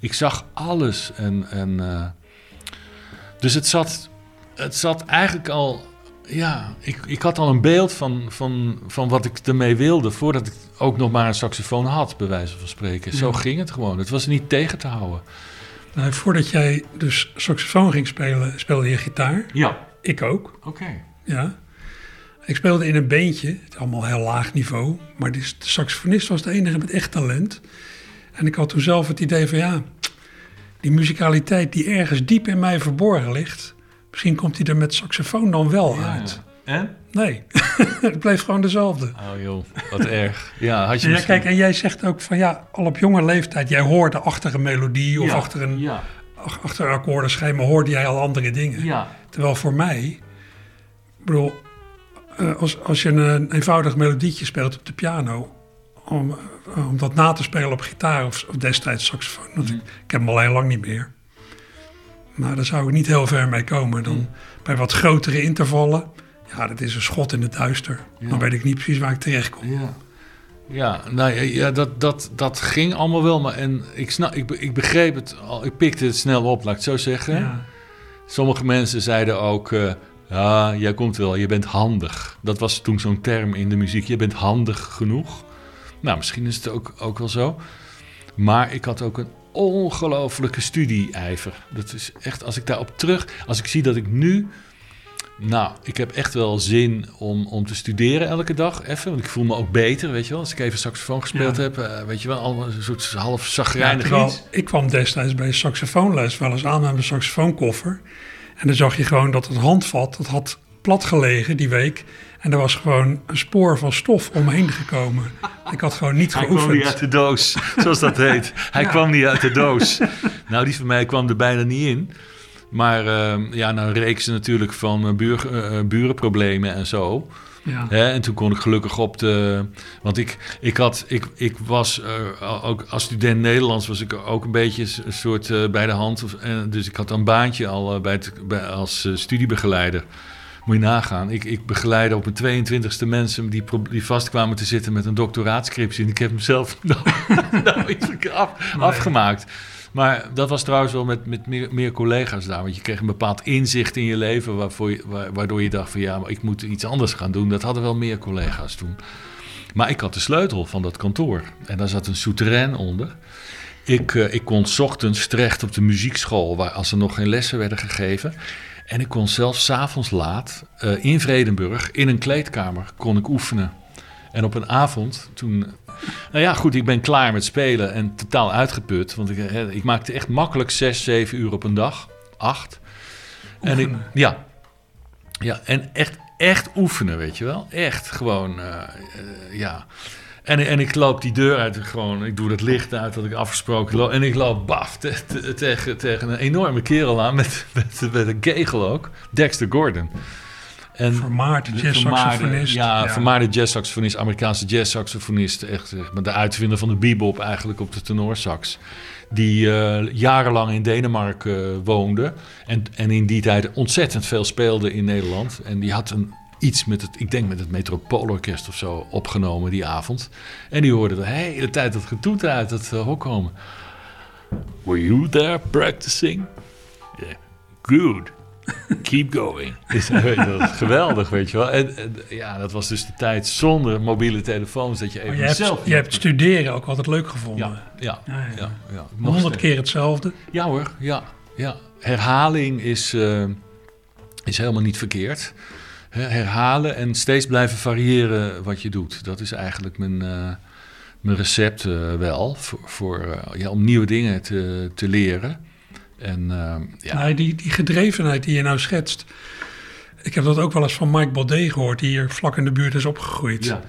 Ik zag alles. En, en, eh, dus het zat, het zat eigenlijk al. Ja, ik, ik had al een beeld van, van, van wat ik ermee wilde. voordat ik ook nog maar een saxofoon had, bij wijze van spreken. Zo ging het gewoon. Het was niet tegen te houden. Nou, voordat jij dus saxofoon ging spelen, speelde je gitaar. Ja, Ik ook, oké. ja. Ik speelde in een beentje, het allemaal heel laag niveau. Maar de saxofonist was de enige met echt talent. En ik had toen zelf het idee van ja, die muzikaliteit die ergens diep in mij verborgen ligt. Misschien komt hij er met saxofoon dan wel uit. En? Nee, het bleef gewoon dezelfde. Oh joh, wat erg. Ja, had je Ja, misschien- kijk, en jij zegt ook van ja, al op jonge leeftijd, jij hoorde achter een melodie of Ja, achter een Ja, ach- achter een akkoordenschema hoorde jij al andere dingen. ja. Terwijl voor mij, ik bedoel, eh, als, als je een eenvoudig melodietje speelt op de piano, om, eh, om dat na te spelen op gitaar of, of destijds saxofoon, Mhm. ik, ik heb hem al heel lang niet meer. Maar daar zou ik niet heel ver mee komen. Dan Mhm. bij wat grotere intervallen, ja, dat is een schot in het duister. Ja. Dan weet ik niet precies waar ik terecht kom. Ja, ja, nou, ja, dat, dat, dat ging allemaal wel. Maar en ik, snap, ik, ik begreep het al. Ik pikte het snel op, laat ik het zo zeggen. Ja. Sommige mensen zeiden ook... ja, jij komt wel, je bent handig. Dat was toen zo'n term in de muziek. Je bent handig genoeg. Nou, misschien is het ook, ook wel zo. Maar ik had ook een ongelofelijke studie-ijver. Dat is echt, als ik daarop terug... Als ik zie dat ik nu Nou, ik heb echt wel zin om, om te studeren elke dag even. Want ik voel me ook beter, weet je wel. Als ik even saxofoon gespeeld Ja. heb, eh, weet je wel, al een soort half Ja, zagrijnig iets. ik kwam destijds bij saxofoonles wel eens aan met mijn saxofoonkoffer. En dan zag je gewoon dat het handvat, dat had plat gelegen die week. En er was gewoon een spoor van stof omheen gekomen. Ik had gewoon niet Hij kwam niet geoefend. uit de doos, zoals dat heet. Hij Ja. kwam niet uit de doos. Nou, die van mij kwam er bijna niet in. Maar eh, ja, nou reeks natuurlijk van eh, buur, eh, burenproblemen en zo. Ja. Hè, en toen kon ik gelukkig op de. Want ik, ik, had, ik, ik was eh, ook als student Nederlands was ik ook een beetje een soort eh, bij de hand. Of- dus ik had een baantje al eh, bij het, bij, als eh, studiebegeleider. Moet je nagaan. Ik, ik begeleidde op mijn 22e mensen die, die vast kwamen te zitten met een doctoraatscriptie. En ik heb hem zelf nou, nou af, afgemaakt. Maar dat was trouwens wel met, met meer, meer collega's daar. Want je kreeg een bepaald inzicht in je leven... Waarvoor je, wa- waardoor je dacht van ja, maar ik moet iets anders gaan doen. Dat hadden wel meer collega's toen. Maar ik had de sleutel van dat kantoor. En daar zat een souterrain onder. Ik, eh, ik kon 's ochtends terecht op de muziekschool... Waar, als er nog geen lessen werden gegeven... En ik kon zelfs 's avonds laat eh, in Vredenburg in een kleedkamer kon ik oefenen. En op een avond toen. Nou ja, goed, ik ben klaar met spelen en totaal uitgeput. Want ik, ik maakte echt makkelijk 6, 7 uur op een dag. 8. En ik, ja. Ja, en echt, echt oefenen, weet je wel. Echt gewoon, eh, eh, ja. En, en ik loop die deur uit, gewoon, ik doe het licht uit dat ik afgesproken loop. En ik loop baf te- te- tegen, tegen een enorme kerel aan, met, met, met een kegel ook. Dexter Gordon. En Vermaard de jazzsaxofonist. Ja, Ja. vermaarde jazzsaxofonist, Amerikaanse jazzsaxofonist. Echt zeg maar, de uitvinder van de bebop eigenlijk op de tenorsax. Die eh, jarenlang in Denemarken eh, woonde. En, en in die tijd ontzettend veel speelde in Nederland. En die had een, iets met het, ik denk met het Metropoolorkest of zo, opgenomen die avond. En die hoorde de hele tijd dat getoeter uit het eh, hok komen. Were you there practicing? Yeah. Good. Keep going. Is, weet je, dat is geweldig, weet je wel. En, en, ja, dat was dus de tijd zonder mobiele telefoons dat je even Maar je hebt, zelf... je hebt studeren ook altijd leuk gevonden. ja, ja, Ja, ja. ja, ja. Honderd steeds. keer hetzelfde. Ja hoor, ja. ja. Herhaling is, eh, is helemaal niet verkeerd. Herhalen en steeds blijven variëren wat je doet. Dat is eigenlijk mijn, eh, mijn recept eh, wel. Voor, voor, eh, ja, om nieuwe dingen te, te leren. En ja, Nee, die, die gedrevenheid die je nou schetst. Ik heb dat ook wel eens van Mike Baudet gehoord, die hier vlak in de buurt is opgegroeid. ja.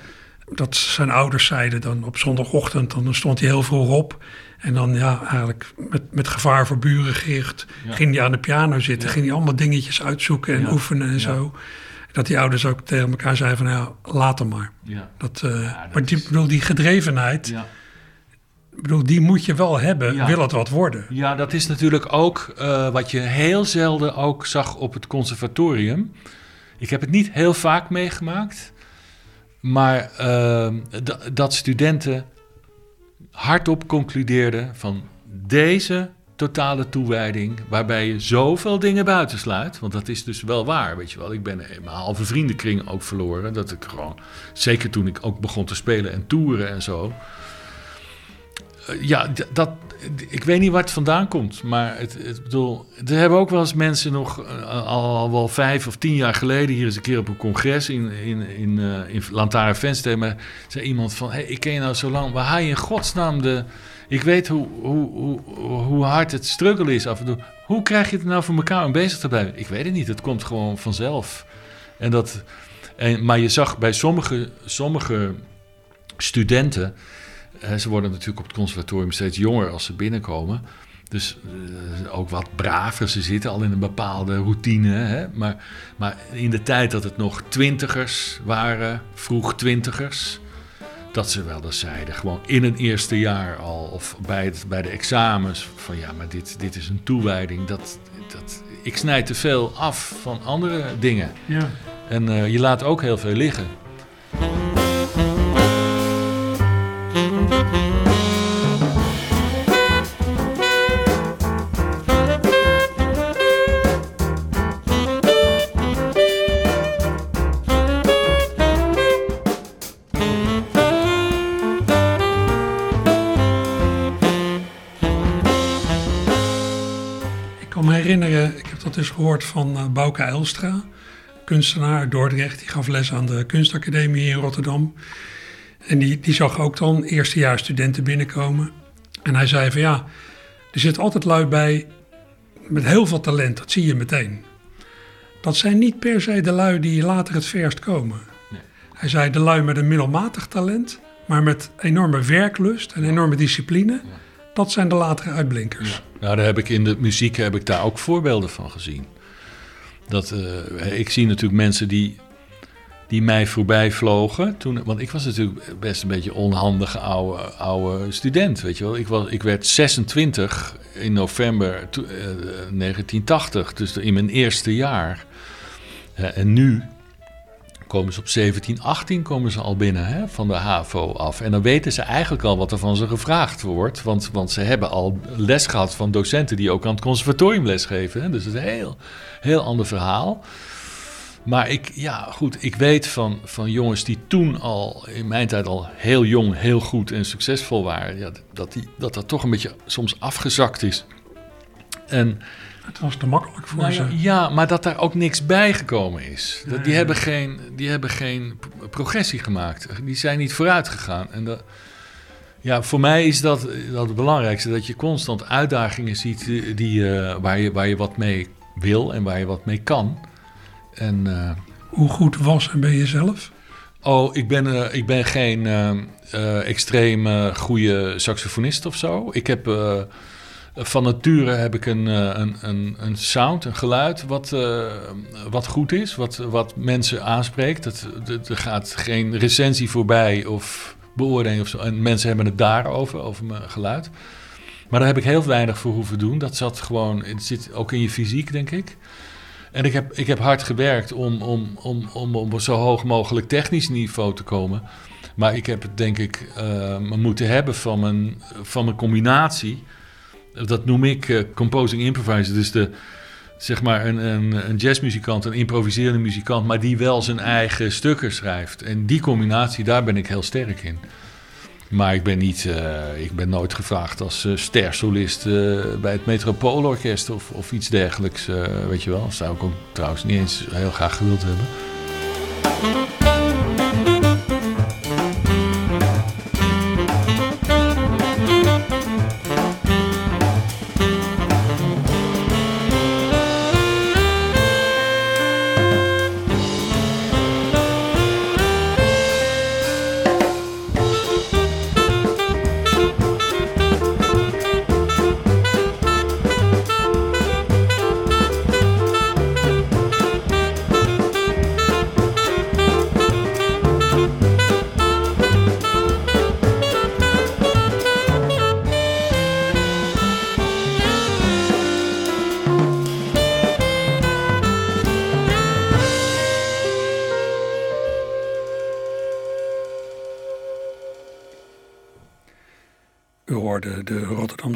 Dat zijn ouders zeiden dan op zondagochtend, dan stond hij heel vroeg op. En dan ja, eigenlijk met, met gevaar voor buren gericht, Ja. ging hij aan de piano zitten. Ging hij allemaal dingetjes uitzoeken en oefenen en zo. Dat die ouders ook tegen elkaar zeiden van ja, laat hem maar. ja. Dat, dat maar die, is- bedoel, die gedrevenheid, ja. bedoel, die moet je wel hebben, wil het wat worden. Ja, dat is natuurlijk ook eh, wat je heel zelden ook zag op het conservatorium. Ik heb het niet heel vaak meegemaakt, maar eh, d- dat studenten hardop concludeerden van deze totale toewijding, waarbij je zoveel dingen buitensluit, want dat is dus wel waar, weet je wel. Ik ben mijn halve vriendenkring ook verloren, dat ik gewoon, zeker toen ik ook begon te spelen en toeren en zo, eh, ja, dat, ik weet niet waar het vandaan komt, maar het, het bedoel, er hebben ook wel eens mensen nog eh, al, wel vijf of tien jaar geleden hier eens een keer op een congres in, in, in, eh in Lantaren Venster, zei iemand van, hey, ik ken je nou zo lang, waar haal je in godsnaam de, ik weet hoe, hoe, hoe, hard het struggle is af en toe, hoe krijg je het nou voor elkaar om bezig te blijven? Ik weet het niet, het komt gewoon vanzelf. En dat, en, maar je zag bij sommige, sommige studenten, ze worden natuurlijk op het conservatorium steeds jonger als ze binnenkomen. Dus eh, ook wat braver. Ze zitten al in een bepaalde routine. Hè? Maar, maar in de tijd dat het nog twintigers waren, vroeg twintigers, dat ze wel eens zeiden, gewoon in een eerste jaar al, of bij, het, bij de examens, van ja, maar dit, dit is een toewijding. Dat, dat, ik snijd te veel af van andere dingen. Ja. En eh, je laat ook heel veel liggen. Dus gehoord van eh Bouke Elstra. kunstenaar uit Dordrecht. Die gaf les aan de kunstacademie in Rotterdam. En die, die zag ook dan eerstejaars studenten binnenkomen. En hij zei van ja, er zit altijd lui bij met heel veel talent. Dat zie je meteen. Dat zijn niet per se de lui die later het verst komen. Hij zei de lui met een middelmatig talent, maar met enorme werklust en enorme discipline. Dat zijn de latere uitblinkers. Nou, daar heb ik in de muziek heb ik daar ook voorbeelden van gezien. Dat, eh, ik zie natuurlijk mensen die, die mij voorbij vlogen. Toen, want ik was natuurlijk best een beetje onhandige oude, oude student. Weet je wel. Ik, was, ik werd 26 in november to- eh, 1980, dus in mijn eerste jaar. Eh, en nu komen ze op 17, 18 komen ze al binnen hè, van de HAVO af. En dan weten ze eigenlijk al wat er van ze gevraagd wordt. Want, want ze hebben al les gehad van docenten die ook aan het conservatorium lesgeven. Hè. Dus dat is een heel, heel ander verhaal. Maar ik, ja, goed, ik weet van, van jongens die toen al, in mijn tijd al heel jong, heel goed en succesvol waren, ja, dat, die, dat dat toch een beetje soms afgezakt is. En Het was te makkelijk voor nou ze. ja, maar dat daar ook niks bij gekomen is. Dat, die, Nee. hebben geen, die hebben geen progressie gemaakt. Die zijn niet vooruit gegaan. En dat, ja, voor mij is dat, dat het belangrijkste. Dat je constant uitdagingen ziet die, eh, waar, je, waar je wat mee wil en waar je wat mee kan. En eh, Hoe goed was en ben je zelf? Oh, ik ben, eh, ik ben geen extreem goede saxofonist of zo. Ik heb van nature heb ik een, eh, een, een, een sound, een geluid wat, eh, wat goed is, wat, wat mensen aanspreekt. Dat, dat- er gaat geen recensie voorbij of beoordeling of zo. En mensen hebben het daarover, over mijn geluid. Maar daar heb ik heel weinig voor hoeven doen. Dat zat gewoon, het zit ook in je fysiek, denk ik. En ik heb, ik heb hard gewerkt om, om, om, om, op zo hoog mogelijk technisch niveau te komen. Maar ik heb het denk ik eh, moeten hebben van mijn, van mijn combinatie. Dat noem ik eh, composing improviser. Dus de, zeg maar een, een, een jazzmuzikant, een improviserende muzikant, maar die wel zijn eigen stukken schrijft. En die combinatie, daar ben ik heel sterk in. Maar ik ben, niet, eh, ik ben nooit gevraagd als eh, stersolist bij het Metropoolorkest of, of iets dergelijks. weet je wel. Dat zou ik ook trouwens niet eens heel graag gewild hebben.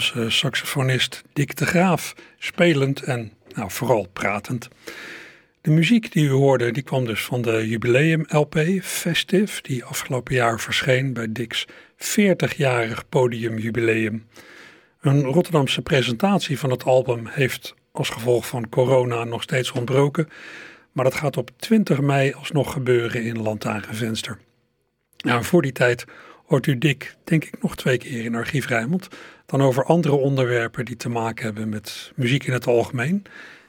Rotterdamse saxofonist Dick de Graaf spelend en nou, vooral pratend. De muziek die u hoorde, die kwam dus van de jubileum-LP Festive, die afgelopen jaar verscheen bij Dick's 40-jarig podiumjubileum. Een Rotterdamse presentatie van het album heeft als gevolg van corona nog steeds ontbroken, maar dat gaat op 20 mei alsnog gebeuren in Lantaarnvenster. Nou, voor die tijd hoort u Dick, denk ik, nog twee keer in Archief Rijnmond. Dan over andere onderwerpen die te maken hebben met muziek in het algemeen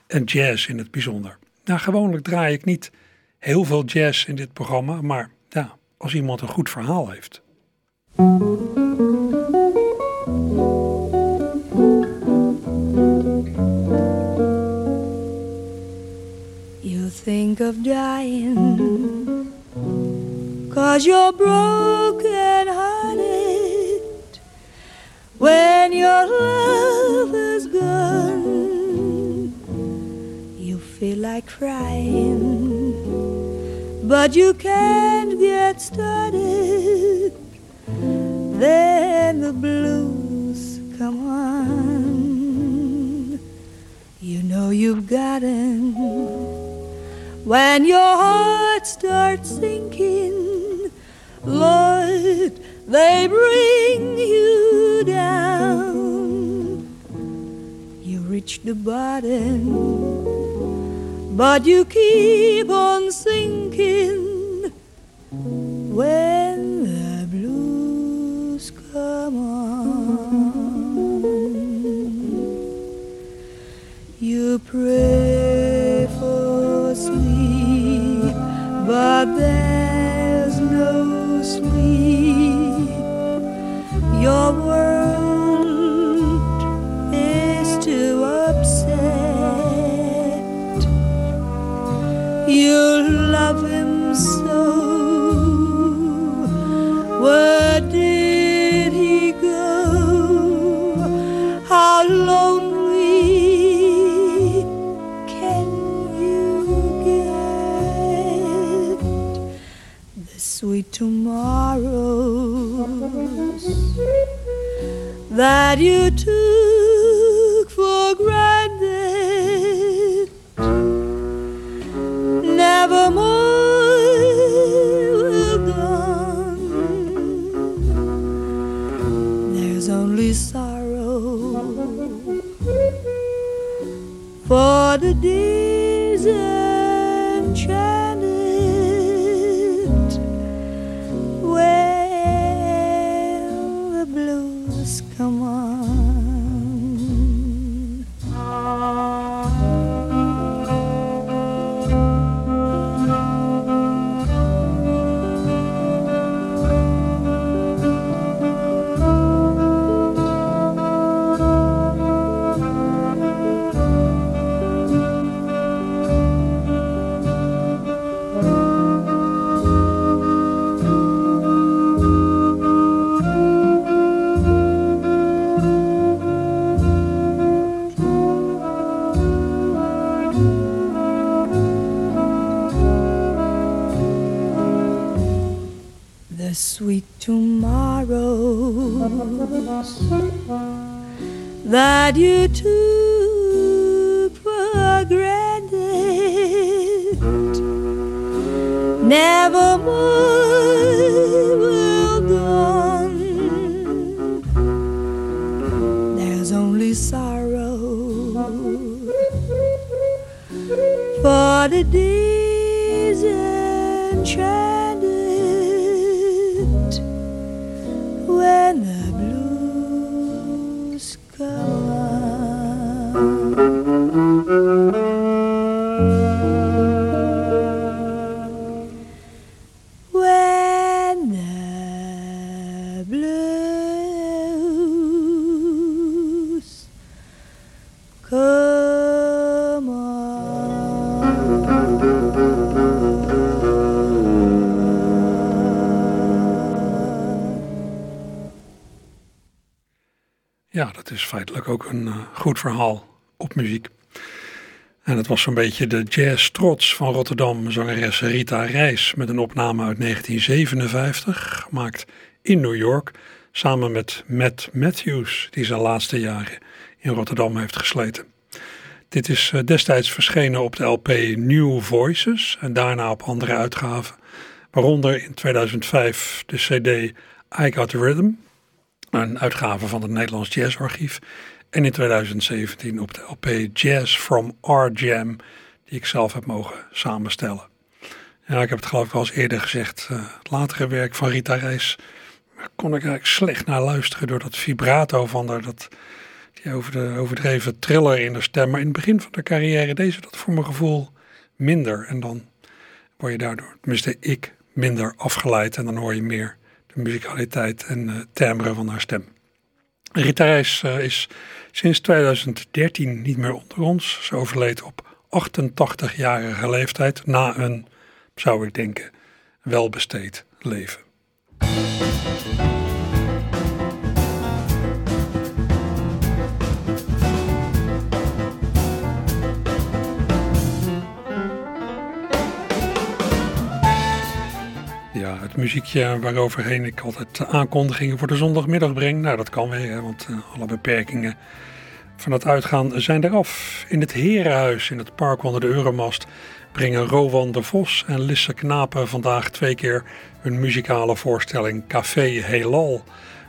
en jazz in het bijzonder. Nou, gewoonlijk draai ik niet heel veel jazz in dit programma, maar ja, als iemand een goed verhaal heeft. You think of dying Cause you're broken hearted When your love is gone You feel like crying. But you can't get started. Then the blues come on. You know you've gotten. When your heart starts sinking, Lord, they bring you down. You reach the bottom, but you keep on sinking when adieu verhaal op muziek. En het was zo'n beetje de jazz trots van Rotterdam, zangeres Rita Reis met een opname uit 1957, gemaakt in New York, samen met Matt Matthews, die zijn laatste jaren in Rotterdam heeft gesleten. Dit is eh, destijds verschenen op de LP New Voices en daarna op andere uitgaven, waaronder in 2005 de CD I Got the Rhythm, een uitgave van het Nederlands Jazzarchief. En in 2017 op de LP Jazz from Our Jam, die ik zelf heb mogen samenstellen. Ja, ik heb het geloof ik al eens eerder gezegd. eh, het latere werk van Rita Reis kon ik eigenlijk slecht naar luisteren door dat vibrato van haar. Dat, die over de overdreven triller in de stem. Maar in het begin van de carrière deed ze dat voor mijn gevoel minder. En dan word je daardoor, tenminste ik, minder afgeleid. En dan hoor je meer de muzikaliteit en uh, timbre van haar stem. Rita Reis uh, is sinds 2013 niet meer onder ons. Ze overleed op 88-jarige leeftijd na een, zou ik denken, welbesteed leven. Het muziekje waaroverheen ik altijd aankondigingen voor de zondagmiddag breng. Nou, dat kan weer, want uh, alle beperkingen van het uitgaan zijn eraf. In het Herenhuis in het park onder de Euromast brengen Rowan de Vos en Lisse Knapen vandaag twee keer hun muzikale voorstelling Café Heelal.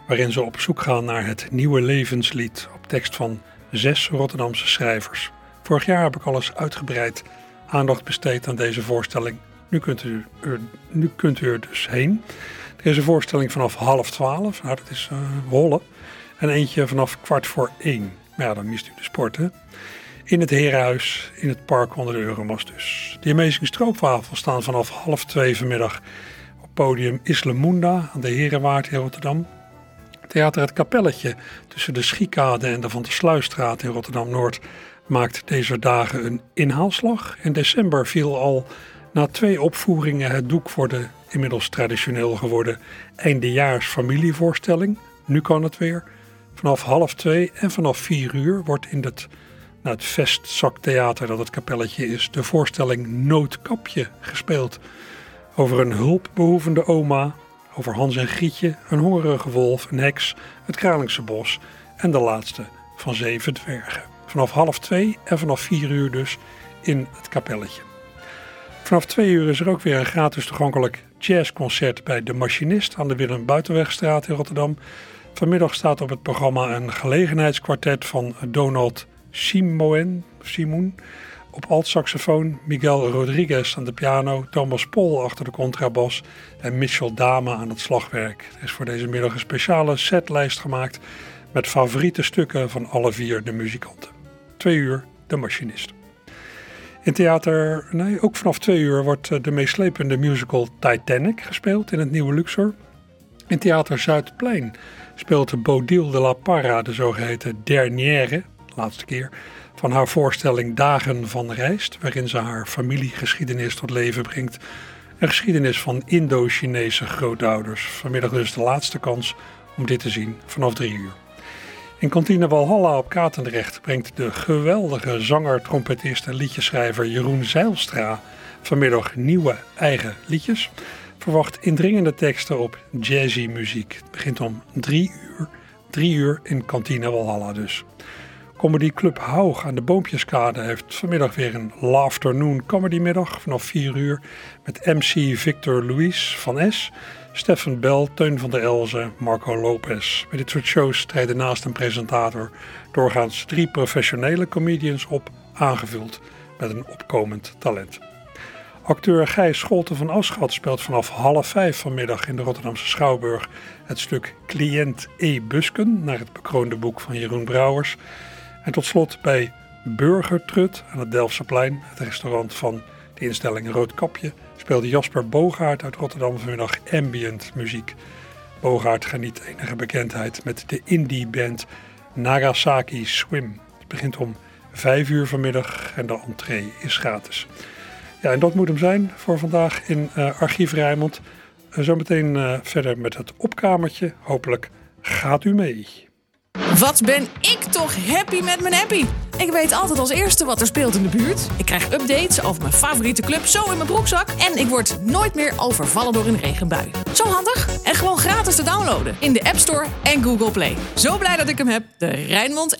Waarin ze op zoek gaan naar het nieuwe levenslied op tekst van zes Rotterdamse schrijvers. Vorig jaar heb ik alles uitgebreid aandacht besteed aan deze voorstelling. Nu kunt u er, nu kunt u dus heen. Er is een voorstelling vanaf half twaalf, nou dat is rollen. En eentje vanaf kwart voor één. Maar ja, dan mist u de sport hè. In het Herenhuis, in het park onder de Euromast dus. De Amazing Stroopwafels staan vanaf half twee vanmiddag op podium Islamunda aan de Herenwaard in Rotterdam. Theater Het Kapelletje tussen de Schiekade en de Van der Sluisstraat in Rotterdam-Noord maakt deze dagen een inhaalslag. In december viel al na twee opvoeringen het doek voor de inmiddels traditioneel geworden eindejaars familievoorstelling. Nu kan het weer. Vanaf half twee en vanaf vier uur wordt in het, nou het vestzaktheater dat het kapelletje is, de voorstelling Noodkapje gespeeld. Over een hulpbehoevende oma, over Hans en Grietje, een hongerige wolf, een heks, het Kralingse bos en de laatste van zeven dwergen. Vanaf half twee en vanaf vier uur dus in het kapelletje. Vanaf twee uur is er ook weer een gratis toegankelijk jazzconcert bij De Machinist aan de Willem Buitenwegstraat in Rotterdam. Vanmiddag staat op het programma een gelegenheidskwartet van Donald Simoen, op altsaxofoon, Miguel Rodriguez aan de piano, Thomas Pol achter de contrabas en Mitchell Dame aan het slagwerk. Er is voor deze middag een speciale setlijst gemaakt met favoriete stukken van alle vier de muzikanten. Twee uur De Machinist. In theater, nee, ook vanaf twee uur wordt de meeslepende musical Titanic gespeeld in het Nieuwe Luxor. In theater Zuidplein speelt Bodil de la Parra de zogeheten dernière, laatste keer, van haar voorstelling Dagen van Rijst, waarin ze haar familiegeschiedenis tot leven brengt. Een geschiedenis van Indo-Chinese grootouders. Vanmiddag dus de laatste kans om dit te zien vanaf drie uur. In kantine Walhalla op Katendrecht brengt de geweldige zanger, trompetist en liedjeschrijver Jeroen Zeilstra vanmiddag nieuwe eigen liedjes. Verwacht indringende teksten op jazzy muziek. Het begint om drie uur, drie uur in kantine Walhalla dus. Comedy Club Haug aan de Boompjeskade heeft vanmiddag weer een Laughternoon Comedymiddag vanaf 4 uur met MC Victor Louis van S, Stefan Bell, Teun van der Elzen, Marco Lopez. Bij dit soort shows treden naast een presentator doorgaans drie professionele comedians op, aangevuld met een opkomend talent. Acteur Gijs Scholten van Aschat speelt vanaf half vijf vanmiddag in de Rotterdamse Schouwburg het stuk Cliënt E. Busken naar het bekroonde boek van Jeroen Brouwers. En tot slot bij Burgertrut aan het Delftse het restaurant van de instelling Roodkapje, speelde Jasper Bogaert uit Rotterdam vanmiddag ambient muziek. Bogaert geniet enige bekendheid met de indie band Nagasaki Swim. Het begint om 5 uur vanmiddag en de entree is gratis. Ja, en dat moet hem zijn voor vandaag in uh, Archief Rijnmond. Uh, zometeen uh, verder met het opkamertje. Hopelijk gaat u mee. Wat ben ik toch happy met mijn happy? Ik weet altijd als eerste wat er speelt in de buurt. Ik krijg updates over mijn favoriete club zo in mijn broekzak. En ik word nooit meer overvallen door een regenbui. Zo handig en gewoon gratis te downloaden in de App Store en Google Play. Zo blij dat ik hem heb, de Rijnmond app.